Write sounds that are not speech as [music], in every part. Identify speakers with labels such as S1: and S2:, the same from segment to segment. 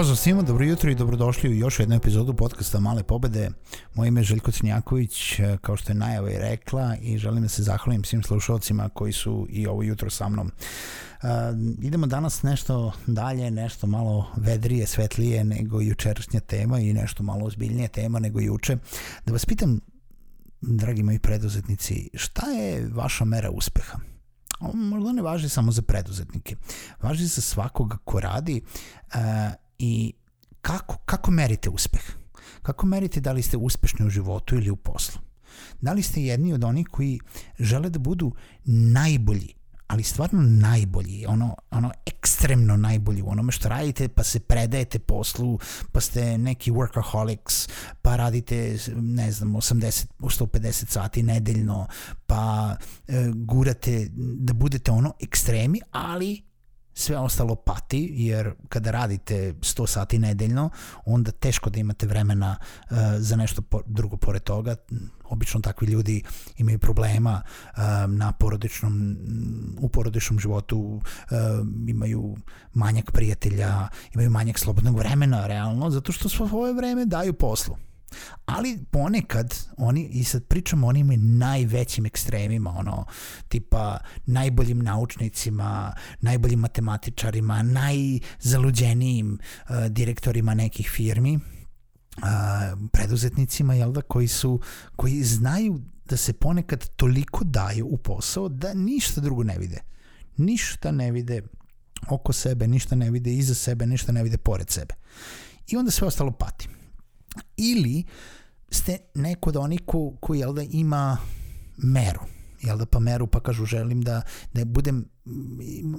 S1: Pozdrav svima, dobro jutro i dobrodošli u još jednu epizodu podcasta Male pobede. Moje ime je Željko Crnjaković, e, kao što je najava i rekla i želim da se zahvalim svim slušalcima koji su i ovo jutro sa mnom. Uh, idemo danas nešto dalje, nešto malo vedrije, svetlije nego jučerašnja tema i nešto malo ozbiljnije tema nego juče. Da vas pitam, dragi moji preduzetnici, šta je vaša mera uspeha? možda ne važi samo za preduzetnike, važi za svakoga ko radi uh, i kako, kako merite uspeh? Kako merite da li ste uspešni u životu ili u poslu? Da li ste jedni od onih koji žele da budu najbolji, ali stvarno najbolji, ono, ono ekstremno najbolji u onome što radite, pa se predajete poslu, pa ste neki workaholics, pa radite, ne znam, 80, 150 sati nedeljno, pa e, gurate da budete ono ekstremi, ali sve ostalo pati, jer kada radite 100 sati nedeljno, onda teško da imate vremena uh, za nešto po, drugo pored toga. Obično takvi ljudi imaju problema uh, na porodičnom, u porodičnom životu, uh, imaju manjak prijatelja, imaju manjak slobodnog vremena, realno, zato što svoje vreme daju poslu. Ali ponekad oni, i sad pričamo o onim najvećim ekstremima, ono, tipa najboljim naučnicima, najboljim matematičarima, najzaluđenijim uh, direktorima nekih firmi, uh, preduzetnicima, jel da, koji su, koji znaju da se ponekad toliko daju u posao da ništa drugo ne vide. Ništa ne vide oko sebe, ništa ne vide iza sebe, ništa ne vide pored sebe. I onda sve ostalo pati ili ste neko od onih ko, ko jel da ima meru jel da pa meru pa kažu želim da, da budem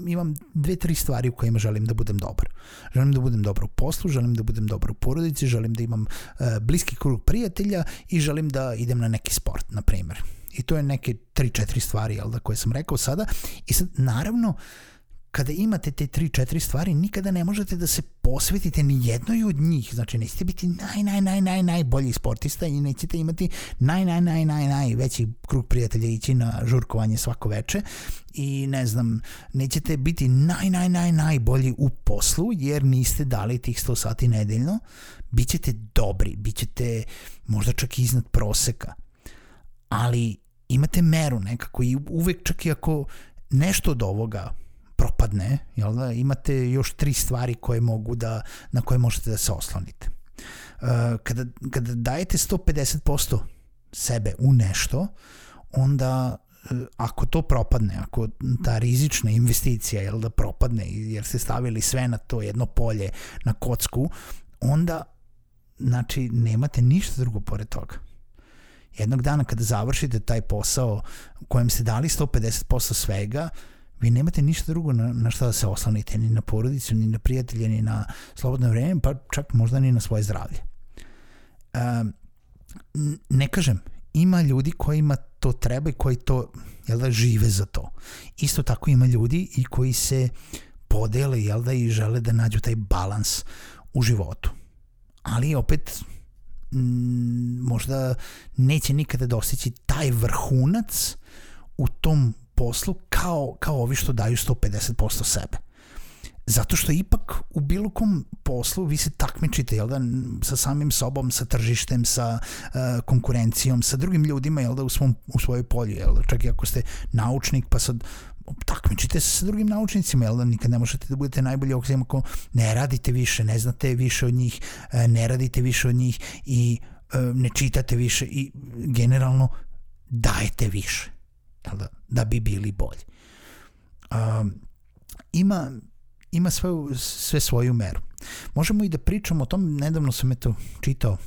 S1: imam dve, tri stvari u kojima želim da budem dobar. Želim da budem dobar u poslu, želim da budem dobar u porodici, želim da imam uh, bliski krug prijatelja i želim da idem na neki sport, na primer. I to je neke tri, četiri stvari, jel da, koje sam rekao sada. I sad, naravno, uh, kada imate te tri, četiri stvari, nikada ne možete da se posvetite ni jednoj od njih. Znači, nećete biti naj, naj, naj, naj, najbolji sportista i nećete imati naj, naj, naj, naj, naj veći krug prijatelja ići na žurkovanje svako veče i ne znam, nećete biti naj, naj, naj, najbolji u poslu jer niste dali tih 100 sati nedeljno. Bićete dobri, bićete možda čak iznad proseka, ali imate meru nekako i uvek čak i ako nešto od ovoga propadne, jel da, imate još tri stvari koje mogu da, na koje možete da se oslonite. Uh, kada, kada dajete 150% sebe u nešto, onda uh, ako to propadne, ako ta rizična investicija jel da propadne jer ste stavili sve na to jedno polje na kocku, onda znači nemate ništa drugo pored toga. Jednog dana kada završite taj posao kojem ste dali 150% svega, vi nemate ništa drugo na, na šta da se oslanite, ni na porodicu, ni na prijatelje, ni na slobodno vreme, pa čak možda ni na svoje zdravlje. Um, ne kažem, ima ljudi kojima to treba i koji to jel da, žive za to. Isto tako ima ljudi i koji se podele jel da, i žele da nađu taj balans u životu. Ali opet možda neće nikada dostići taj vrhunac u tom poslu kao, kao ovi što daju 150% sebe. Zato što ipak u bilo kom poslu vi se takmičite jel da, sa samim sobom, sa tržištem, sa uh, konkurencijom, sa drugim ljudima jel da, u, svom, u svojoj polju. Jel da, čak i ako ste naučnik pa sad takmičite se sa drugim naučnicima, jel da nikad ne možete da budete najbolji ako ne radite više, ne znate više od njih, e, ne radite više od njih i e, ne čitate više i generalno dajete više da, da bi bili bolji. Um, ima ima svoju, sve svoju meru. Možemo i da pričamo o tom, nedavno sam eto čitao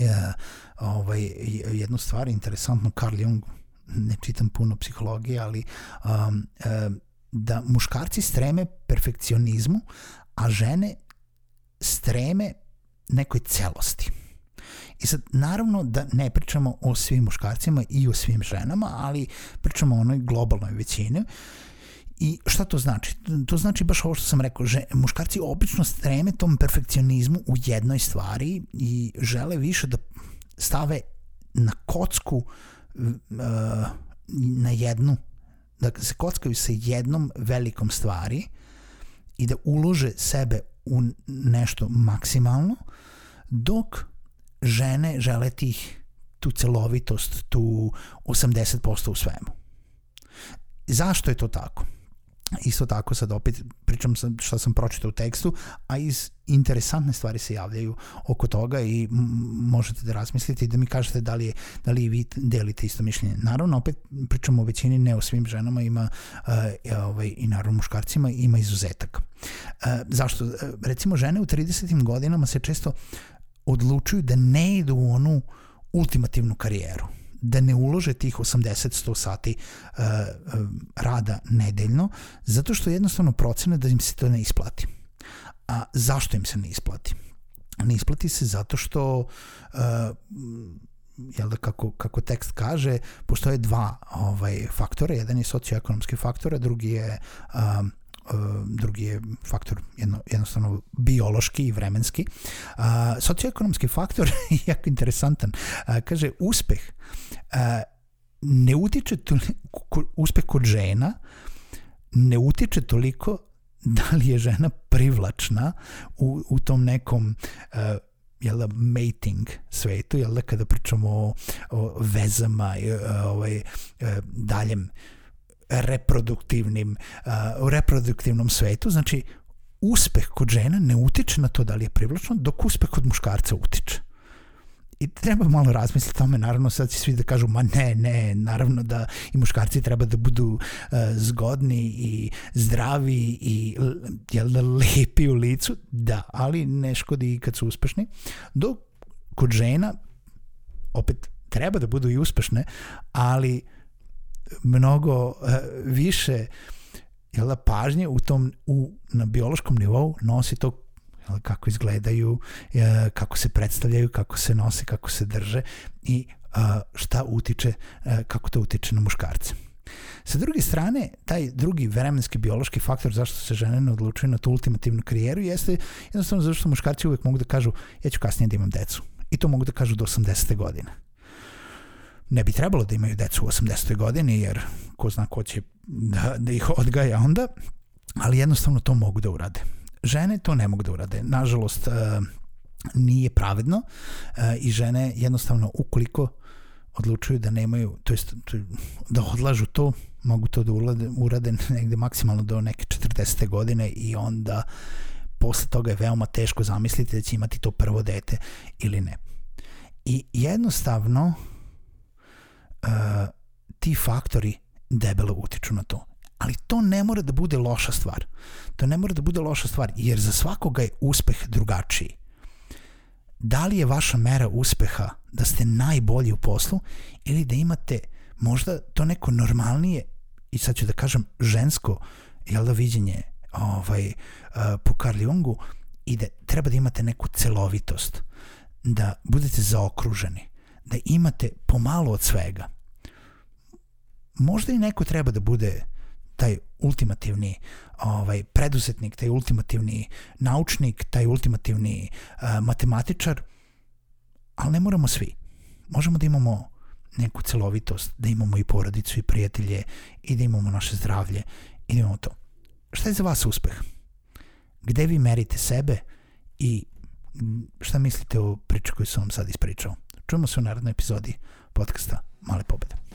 S1: e, ovaj, jednu stvar, interesantno, Carl Jung, ne čitam puno psihologije, ali um, e, da muškarci streme perfekcionizmu, a žene streme nekoj celosti. I sad, naravno da ne pričamo o svim muškarcima i o svim ženama, ali pričamo o onoj globalnoj većini. I šta to znači? To znači baš ovo što sam rekao, že, muškarci obično streme tom perfekcionizmu u jednoj stvari i žele više da stave na kocku uh, na jednu, da se kockaju sa jednom velikom stvari i da ulože sebe u nešto maksimalno, dok žene žele tih tu celovitost, tu 80% u svemu. Zašto je to tako? Isto tako sad opet pričam sam šta sam pročitao u tekstu, a iz interesantne stvari se javljaju oko toga i možete da razmislite i da mi kažete da li, je, da li vi delite isto mišljenje. Naravno, opet pričamo o većini, ne o svim ženama, ima uh, ovaj, i naravno muškarcima, ima izuzetak. Uh, zašto? Uh, recimo, žene u 30. godinama se često odlučuju da ne idu u onu ultimativnu karijeru da ne ulože tih 80-100 sati uh, rada nedeljno, zato što jednostavno procene da im se to ne isplati. A zašto im se ne isplati? Ne isplati se zato što uh, jel da kako, kako tekst kaže, postoje dva ovaj, faktora, jedan je socioekonomski faktor, a drugi je um, drugi je faktor jedno, jednostavno biološki i vremenski. Uh, socioekonomski faktor [laughs] je jako interesantan. Uh, kaže, uspeh uh, ne utiče, toliko, uspeh kod žena ne utiče toliko da li je žena privlačna u, u tom nekom uh, jel da, mating svetu, jel da, kada pričamo o, o vezama, ovaj, daljem reproduktivnim, uh, u reproduktivnom svetu, znači uspeh kod žena ne utiče na to da li je privlačno, dok uspeh kod muškarca utiče. I treba malo razmisliti o tome, naravno sad svi da kažu, ma ne, ne, naravno da i muškarci treba da budu uh, zgodni i zdravi i jel da lepi u licu, da, ali ne škodi i kad su uspešni, dok kod žena opet treba da budu i uspešne, ali uh, mnogo uh, više jel da, pažnje u tom u, na biološkom nivou nosi to jel, kako izgledaju, uh, kako se predstavljaju, kako se nose, kako se drže i uh, šta utiče, kako to utiče na muškarce. Sa druge strane, taj drugi vremenski biološki faktor zašto se žene ne odlučuju na tu ultimativnu karijeru jeste jednostavno zato što muškarci uvek mogu da kažu ja ću kasnije da imam decu. I to mogu da kažu do 80. godine ne bi trebalo da imaju decu u 80. godini, jer ko zna ko će da, da ih odgaja onda, ali jednostavno to mogu da urade. Žene to ne mogu da urade. Nažalost, uh, nije pravedno uh, i žene jednostavno ukoliko odlučuju da nemaju, to jest da odlažu to, mogu to da urade, urade negde maksimalno do neke 40. godine i onda posle toga je veoma teško zamisliti da će imati to prvo dete ili ne. I jednostavno uh, ti faktori debelo utiču na to. Ali to ne mora da bude loša stvar. To ne mora da bude loša stvar, jer za svakoga je uspeh drugačiji. Da li je vaša mera uspeha da ste najbolji u poslu ili da imate možda to neko normalnije i sad ću da kažem žensko jel da viđenje ovaj, uh, po Carl Jungu i da treba da imate neku celovitost da budete zaokruženi da imate pomalo od svega. Možda i neko treba da bude taj ultimativni ovaj preduzetnik, taj ultimativni naučnik, taj ultimativni uh, matematičar, ali ne moramo svi. Možemo da imamo neku celovitost, da imamo i porodicu i prijatelje i da imamo naše zdravlje i da imamo to. Šta je za vas uspeh? Gde vi merite sebe i šta mislite o priči koju sam vam sad ispričao? Čujemo se u narednoj epizodi podcasta Male pobede.